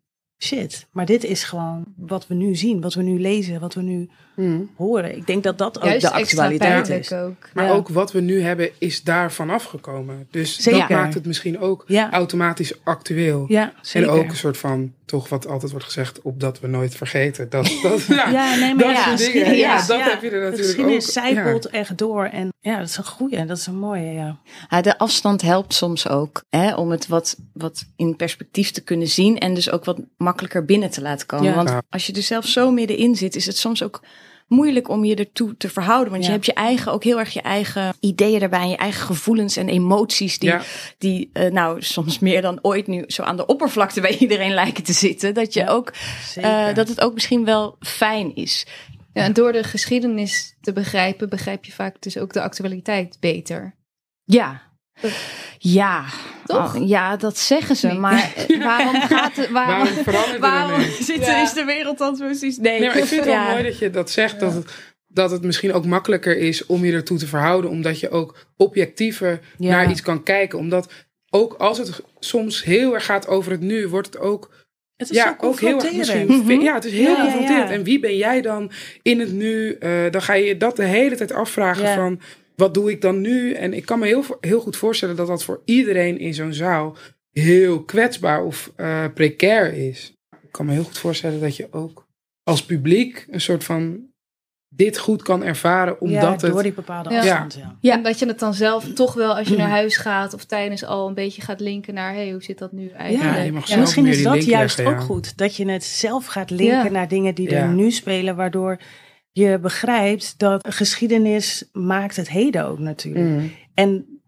Speaker 3: shit, maar dit is gewoon wat we nu zien, wat we nu lezen, wat we nu hmm. horen. Ik denk dat dat ook de actualiteit is.
Speaker 2: Ook. Maar ook wat we nu hebben is daarvan afgekomen. Dus zeker. dat maakt het misschien ook automatisch actueel.
Speaker 3: Ja,
Speaker 2: En ook een soort van, toch wat altijd wordt gezegd, opdat we nooit vergeten. Dat, (laughs) dat, ja,
Speaker 3: nee, maar
Speaker 2: dat
Speaker 3: ja,
Speaker 2: dingen. Ja, dat heb je er natuurlijk ook.
Speaker 3: Het zijpelt echt door. En ja, dat is een goeie, dat is een mooie, ja.
Speaker 4: ja de afstand helpt soms ook, hè, om het wat, wat in perspectief te kunnen zien. En dus ook wat makkelijker binnen te laten komen. Want als je er zelf zo middenin zit, is het soms ook moeilijk om je ertoe te verhouden. Want je hebt je eigen, ook heel erg je eigen ideeën daarbij. Je eigen gevoelens en emoties. Die, die uh, nou soms meer dan ooit nu zo aan de oppervlakte bij iedereen (laughs) lijken te zitten. Dat, je ook, uh, dat het ook misschien wel fijn is.
Speaker 1: Ja, en door de geschiedenis te begrijpen, begrijp je vaak dus ook de actualiteit beter.
Speaker 4: Ja, ja,
Speaker 1: toch?
Speaker 4: Oh, ja, dat zeggen ze. Maar (laughs) waarom gaat het? Waarom,
Speaker 2: waarom,
Speaker 4: waarom zit, ja. is de wereld dan precies?
Speaker 2: Nee, nee maar ik vind het wel mooi dat je dat zegt. Dat, het, dat het misschien ook makkelijker is om je ertoe te verhouden. Omdat je ook objectiever naar iets kan kijken. Omdat ook als het soms heel erg gaat over het nu, wordt het ook.
Speaker 3: Het is ja, ook heel erg misschien.
Speaker 2: Mm -hmm. Ja, het is heel ja, confronterend. En wie ben jij dan in het nu? Uh, dan ga je dat de hele tijd afvragen van wat doe ik dan nu? En ik kan me heel, heel goed voorstellen dat dat voor iedereen in zo'n zaal heel kwetsbaar of uh, precair is. Ik kan me heel goed voorstellen dat je ook als publiek een soort van dit goed kan ervaren omdat ja,
Speaker 3: door
Speaker 2: het...
Speaker 3: die bepaalde afstand, ja.
Speaker 1: ja. dat je het dan zelf toch wel als je naar huis gaat of tijdens al een beetje gaat linken naar... hey, hoe zit dat nu eigenlijk?
Speaker 3: Ja, misschien is dat juist ook goed. Dat je het zelf gaat linken naar dingen die er nu spelen, waardoor je begrijpt dat geschiedenis maakt het heden ook natuurlijk. Mm. En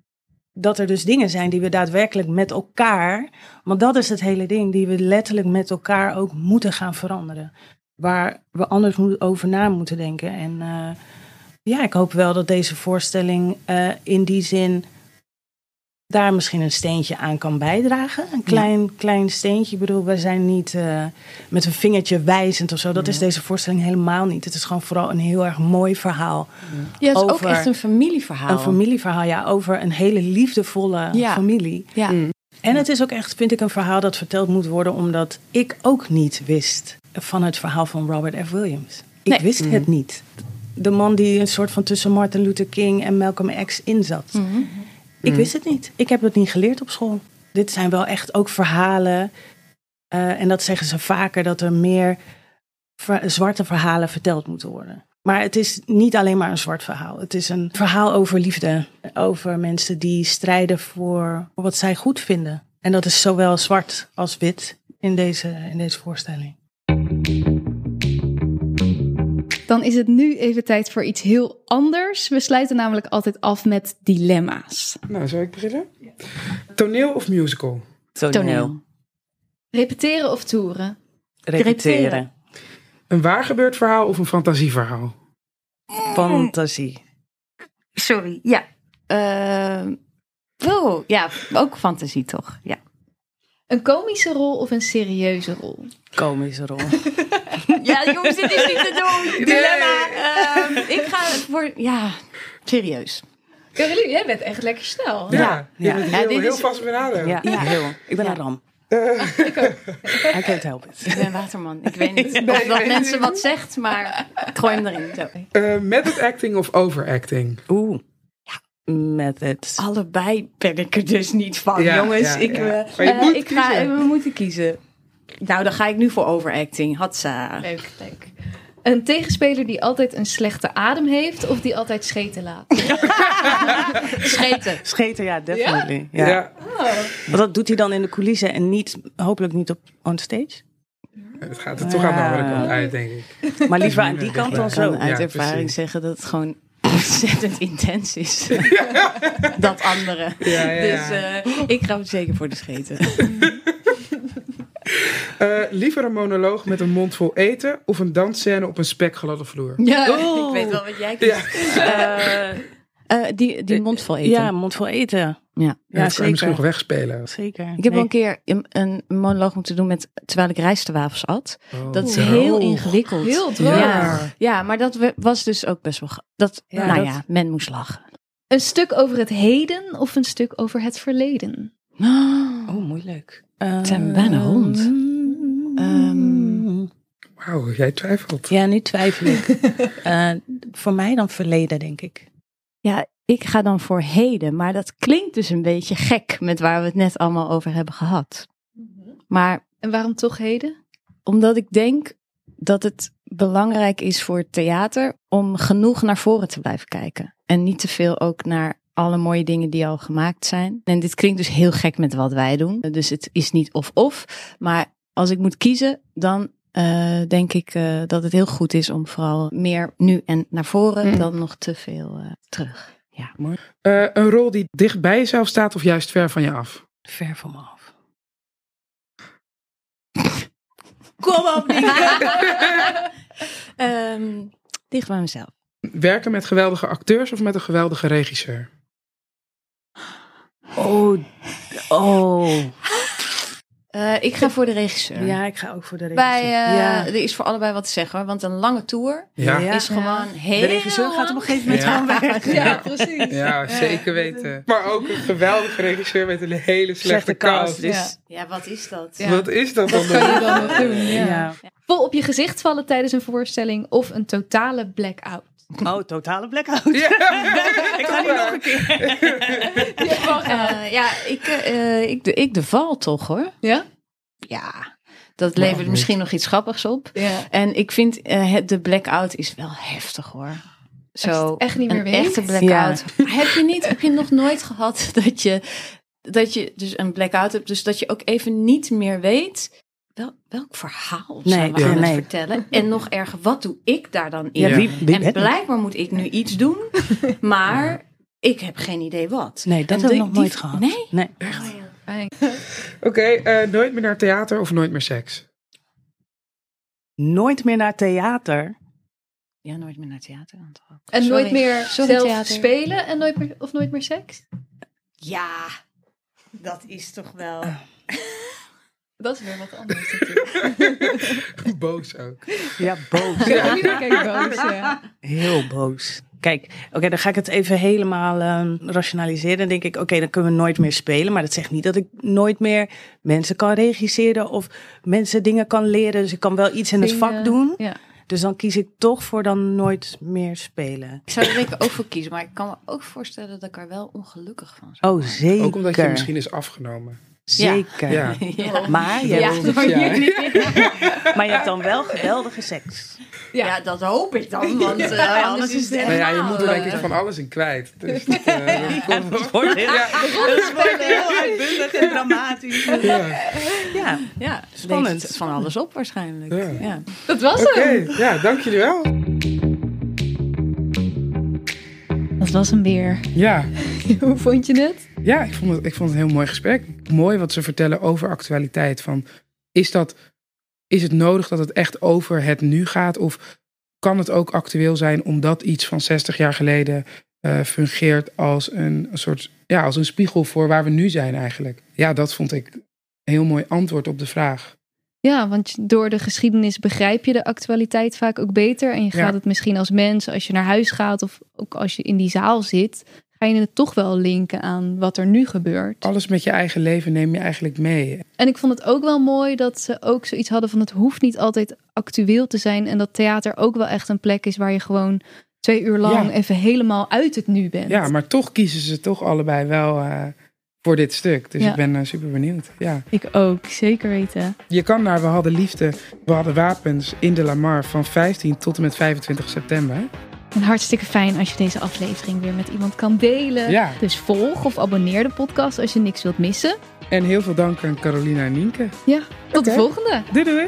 Speaker 3: dat er dus dingen zijn die we daadwerkelijk met elkaar, want dat is het hele ding, die we letterlijk met elkaar ook moeten gaan veranderen. Waar we anders over na moeten denken. En uh, ja, ik hoop wel dat deze voorstelling uh, in die zin daar misschien een steentje aan kan bijdragen. Een klein, klein steentje. Ik bedoel, wij zijn niet uh, met een vingertje wijzend of zo. Dat is deze voorstelling helemaal niet. Het is gewoon vooral een heel erg mooi verhaal.
Speaker 4: Ja, het is ook echt een familieverhaal.
Speaker 3: Een familieverhaal, ja. Over een hele liefdevolle ja. familie.
Speaker 4: Ja. Mm.
Speaker 3: En het is ook echt, vind ik, een verhaal dat verteld moet worden... omdat ik ook niet wist van het verhaal van Robert F. Williams. Ik nee. wist mm. het niet. De man die een soort van tussen Martin Luther King en Malcolm X inzat. Mm -hmm. Ik mm. wist het niet. Ik heb het niet geleerd op school. Dit zijn wel echt ook verhalen. Uh, en dat zeggen ze vaker, dat er meer ver zwarte verhalen verteld moeten worden. Maar het is niet alleen maar een zwart verhaal. Het is een verhaal over liefde. Over mensen die strijden voor wat zij goed vinden. En dat is zowel zwart als wit in deze, in deze voorstelling.
Speaker 1: Dan is het nu even tijd voor iets heel anders. We sluiten namelijk altijd af met dilemma's.
Speaker 2: Nou, zou ik beginnen?
Speaker 3: Ja.
Speaker 2: Toneel of musical?
Speaker 3: Toneel.
Speaker 1: Repeteren of toeren?
Speaker 3: Repeteren.
Speaker 2: Een waargebeurd verhaal of een fantasieverhaal?
Speaker 3: Fantasie.
Speaker 4: Sorry, ja. Eh, oh, ja, ook fantasie toch? Ja.
Speaker 1: Een komische rol of een serieuze rol?
Speaker 3: Komische rol. (laughs)
Speaker 4: Ja, jongens, dit is niet te doen. Dilemma. Ehm, ik ga voor, ja, serieus.
Speaker 1: Caroline, jij bent echt lekker snel.
Speaker 2: Ja,
Speaker 3: Ja.
Speaker 2: bent
Speaker 4: Ja,
Speaker 2: heel,
Speaker 4: dit
Speaker 2: heel
Speaker 4: is-
Speaker 2: vast beraden.
Speaker 3: Ja,
Speaker 4: Ja.
Speaker 3: heel. Ik ben
Speaker 4: Ja.
Speaker 3: een ram.
Speaker 2: Eh,
Speaker 3: I can't help it.
Speaker 4: Ik ben waterman. Ik weet niet (laughs)
Speaker 2: Nee,
Speaker 4: of
Speaker 2: ik
Speaker 4: dat mensen
Speaker 2: niet.
Speaker 4: wat zegt, maar ik gooi hem erin. Zo.
Speaker 2: eh, method acting of overacting?
Speaker 3: Oeh. Ja. Method.
Speaker 4: Allebei ben ik er dus niet van,
Speaker 2: Ja,
Speaker 4: jongens.
Speaker 2: ja,
Speaker 4: ik,
Speaker 2: ja.
Speaker 4: eh,
Speaker 2: Maar je
Speaker 4: eh,
Speaker 2: moet
Speaker 4: ik ga,
Speaker 2: kiezen.
Speaker 4: we moeten kiezen. Nou, dan ga ik nu voor overacting. Hatsa.
Speaker 1: Leuk, leuk. Een tegenspeler die altijd een slechte adem heeft of die altijd scheten laat? (laughs)
Speaker 4: Scheten.
Speaker 3: Scheten, ja, definitely. Ja?
Speaker 2: Ja.
Speaker 3: Want dat doet hij dan in de coulissen en niet, hopelijk niet op on stage.
Speaker 2: Het gaat er toch aan de andere kant uit, denk ik.
Speaker 3: Maar liever aan die kant dan zo.
Speaker 4: uit ervaring
Speaker 2: precies.
Speaker 4: zeggen dat het gewoon ontzettend intens is. (laughs) dat andere.
Speaker 2: Ja, ja,
Speaker 4: Dus eh, ik ga zeker voor de scheten. (laughs)
Speaker 2: Eh, liever een monoloog met een mond vol eten of een dansscène op een spekgladde vloer?
Speaker 4: Ja, ik weet wel wat jij kiest.
Speaker 2: Ja,
Speaker 3: Eh,
Speaker 4: Eh, die, die mond vol eten.
Speaker 3: ja, mond vol eten.
Speaker 4: Ja.
Speaker 3: Ja,
Speaker 2: dat kan je misschien nog wegspelen.
Speaker 3: Zeker.
Speaker 4: Ik heb wel
Speaker 3: Nee.
Speaker 4: een keer een, een monoloog moeten doen met, terwijl ik rijstwafels at.
Speaker 2: Oh.
Speaker 4: Dat is
Speaker 2: Oh.
Speaker 4: heel ingewikkeld.
Speaker 1: Heel droog.
Speaker 4: Ja. ja, maar dat was dus ook best wel... Dat,
Speaker 3: Ja,
Speaker 4: nou
Speaker 3: dat-
Speaker 4: ja, men moest lachen.
Speaker 1: Een stuk over het heden of een stuk over het verleden?
Speaker 3: Oh, moeilijk.
Speaker 4: Het zijn bijna hond. Ehm.
Speaker 2: Wauw, jij twijfelt.
Speaker 3: Ja, nu twijfel ik. (laughs) Eh, voor mij dan verleden, denk ik.
Speaker 4: Ja, ik ga dan voor heden. Maar dat klinkt dus een beetje gek met waar we het net allemaal over hebben gehad. Maar
Speaker 1: En waarom toch heden?
Speaker 4: omdat ik denk dat het belangrijk is voor het theater om genoeg naar voren te blijven kijken. En niet te veel ook naar alle mooie dingen die al gemaakt zijn. En dit klinkt dus heel gek met wat wij doen. Dus het is niet of-of. Maar als ik moet kiezen, dan eh, denk ik eh, dat het heel goed is om vooral meer nu en naar voren
Speaker 1: Mm.
Speaker 4: dan nog te veel eh, terug. Ja.
Speaker 2: Eh, een rol die dicht bij jezelf staat of juist ver van je af?
Speaker 3: Ver van me af.
Speaker 4: Kom op, (laughs) Ehm dicht bij mezelf.
Speaker 2: Werken met geweldige acteurs of met een geweldige regisseur?
Speaker 3: Oh, oh.
Speaker 4: Eh, ik ga voor de regisseur.
Speaker 3: Ja, ik ga ook voor de regisseur.
Speaker 4: Bij, eh,
Speaker 3: ja.
Speaker 4: Er is voor allebei wat te zeggen hoor. Want een lange tour
Speaker 2: Ja,
Speaker 3: Ja.
Speaker 4: is gewoon heel
Speaker 3: De regisseur gaat op een gegeven moment
Speaker 2: Ja.
Speaker 3: gewoon weg. (laughs)
Speaker 1: Ja, precies.
Speaker 2: ja zeker weten. Maar ook een geweldige regisseur met een hele slechte,
Speaker 3: Slechte cast, dus-
Speaker 4: Ja, wat is dat?
Speaker 1: Ja.
Speaker 2: Wat is dat dan?
Speaker 1: Wat kan je dan nog doen? Ja.
Speaker 3: Ja.
Speaker 1: Vol op je gezicht vallen tijdens een voorstelling of een totale blackout?
Speaker 3: Oh, totale blackout.
Speaker 2: Ja. (laughs)
Speaker 3: ik ga niet nog een keer. (laughs)
Speaker 4: Eh, ja, ik, eh, ik, de, ik de val toch hoor.
Speaker 1: Ja?
Speaker 4: Ja, dat levert misschien nog iets grappigs op.
Speaker 1: Ja.
Speaker 4: En ik vind eh, het, de blackout is wel heftig hoor. Zo,
Speaker 1: Als je het echt niet meer
Speaker 4: een
Speaker 1: weet.
Speaker 4: echte blackout. Maar heb je niet, heb je nog nooit gehad dat je, dat je dus een blackout hebt, dus dat je ook even niet meer weet wel, welk verhaal
Speaker 3: Nee,
Speaker 4: zijn we
Speaker 2: ja,
Speaker 4: aan het
Speaker 3: nee.
Speaker 4: vertellen? En nog erger, wat doe ik daar dan in?
Speaker 3: Ja, wie, wie
Speaker 4: en blijkbaar moet ik nu iets doen, (laughs) maar ik heb geen idee wat.
Speaker 3: Nee, dat heb ik nog
Speaker 4: die-
Speaker 3: nooit gehad.
Speaker 4: Nee?
Speaker 3: nee.
Speaker 1: Fijn.
Speaker 2: Oké, eh, nooit meer naar theater of nooit meer seks?
Speaker 3: Nooit meer naar theater.
Speaker 4: Ja, nooit meer naar theater.
Speaker 1: En
Speaker 4: Sorry.
Speaker 1: nooit meer
Speaker 4: Sorry,
Speaker 1: zelf
Speaker 4: theater.
Speaker 1: spelen en nooit meer, of nooit meer seks?
Speaker 4: Ja, dat is toch wel... (laughs)
Speaker 1: Dat is weer wat anders natuurlijk. (laughs)
Speaker 2: Boos ook.
Speaker 3: Ja, boos.
Speaker 1: Ja, kijk boos, ja.
Speaker 3: Heel boos. Kijk, oké, dan ga ik het even helemaal ehm, rationaliseren. Dan denk ik, oké, dan kunnen we nooit meer spelen. Maar dat zegt niet dat ik nooit meer mensen kan regisseren of mensen dingen kan leren. Dus ik kan wel iets in het vak doen.
Speaker 1: Ja.
Speaker 3: Dus dan kies ik toch voor dan nooit meer spelen.
Speaker 4: Ik zou er denk ik ook voor kiezen, maar ik kan me ook voorstellen dat ik er wel ongelukkig van zou
Speaker 3: Oh, zeker.
Speaker 2: Ook omdat je misschien is afgenomen.
Speaker 3: Zeker.
Speaker 2: Ja. (laughs)
Speaker 4: Ja.
Speaker 3: Maar, je
Speaker 4: Ja,
Speaker 3: maar je hebt dan wel geweldige seks.
Speaker 4: Ja, dat hoop ik dan, want eh, anders is het
Speaker 2: Nou ja, je moet er denk ik
Speaker 4: eh,
Speaker 2: van alles in kwijt. (laughs) Dus dat, eh, dat komt wel.
Speaker 3: wordt heel, het heel uitbundig en (laughs) dramatisch.
Speaker 2: Ja.
Speaker 3: Ja,
Speaker 4: Ja, Spannend. Van alles op waarschijnlijk.
Speaker 2: Ja.
Speaker 4: Ja.
Speaker 1: Dat was
Speaker 2: Oké,
Speaker 1: hem.
Speaker 2: ja, dank jullie wel.
Speaker 1: Dat was hem weer.
Speaker 2: Ja,
Speaker 1: Hoe vond je het?
Speaker 2: Ja, ik vond, het, ik vond het een heel mooi gesprek. Mooi wat ze vertellen over actualiteit. Van, is, dat, is het nodig dat het echt over het nu gaat? Of kan het ook actueel zijn omdat iets van 60 jaar geleden uh, fungeert als een, een soort ja, als een spiegel voor waar we nu zijn eigenlijk? Ja, dat vond ik een heel mooi antwoord op de vraag.
Speaker 1: Ja, want door de geschiedenis begrijp je de actualiteit vaak ook beter. En je gaat het misschien als mens, als je naar huis gaat of ook als je in die zaal zit, ga je het toch wel linken aan wat er nu gebeurt.
Speaker 2: Alles met je eigen leven neem je eigenlijk mee.
Speaker 1: En ik vond het ook wel mooi dat ze ook zoiets hadden van het hoeft niet altijd actueel te zijn. En dat theater ook wel echt een plek is waar je gewoon twee uur lang even helemaal uit het nu bent.
Speaker 2: Ja, maar toch kiezen ze toch allebei wel uh, voor dit stuk. Dus ik ben uh, super benieuwd. Ja.
Speaker 1: Ik ook, zeker weten.
Speaker 2: Je kan naar We hadden liefde, We hadden wapens in de Lamar van 15 tot en met 25 september.
Speaker 1: En hartstikke fijn als je deze aflevering weer met iemand kan delen.
Speaker 2: Ja.
Speaker 1: Dus volg of abonneer de podcast als je niks wilt missen.
Speaker 2: En heel veel dank aan Carolina en Nienke.
Speaker 1: Ja, tot de volgende.
Speaker 2: Doei doei.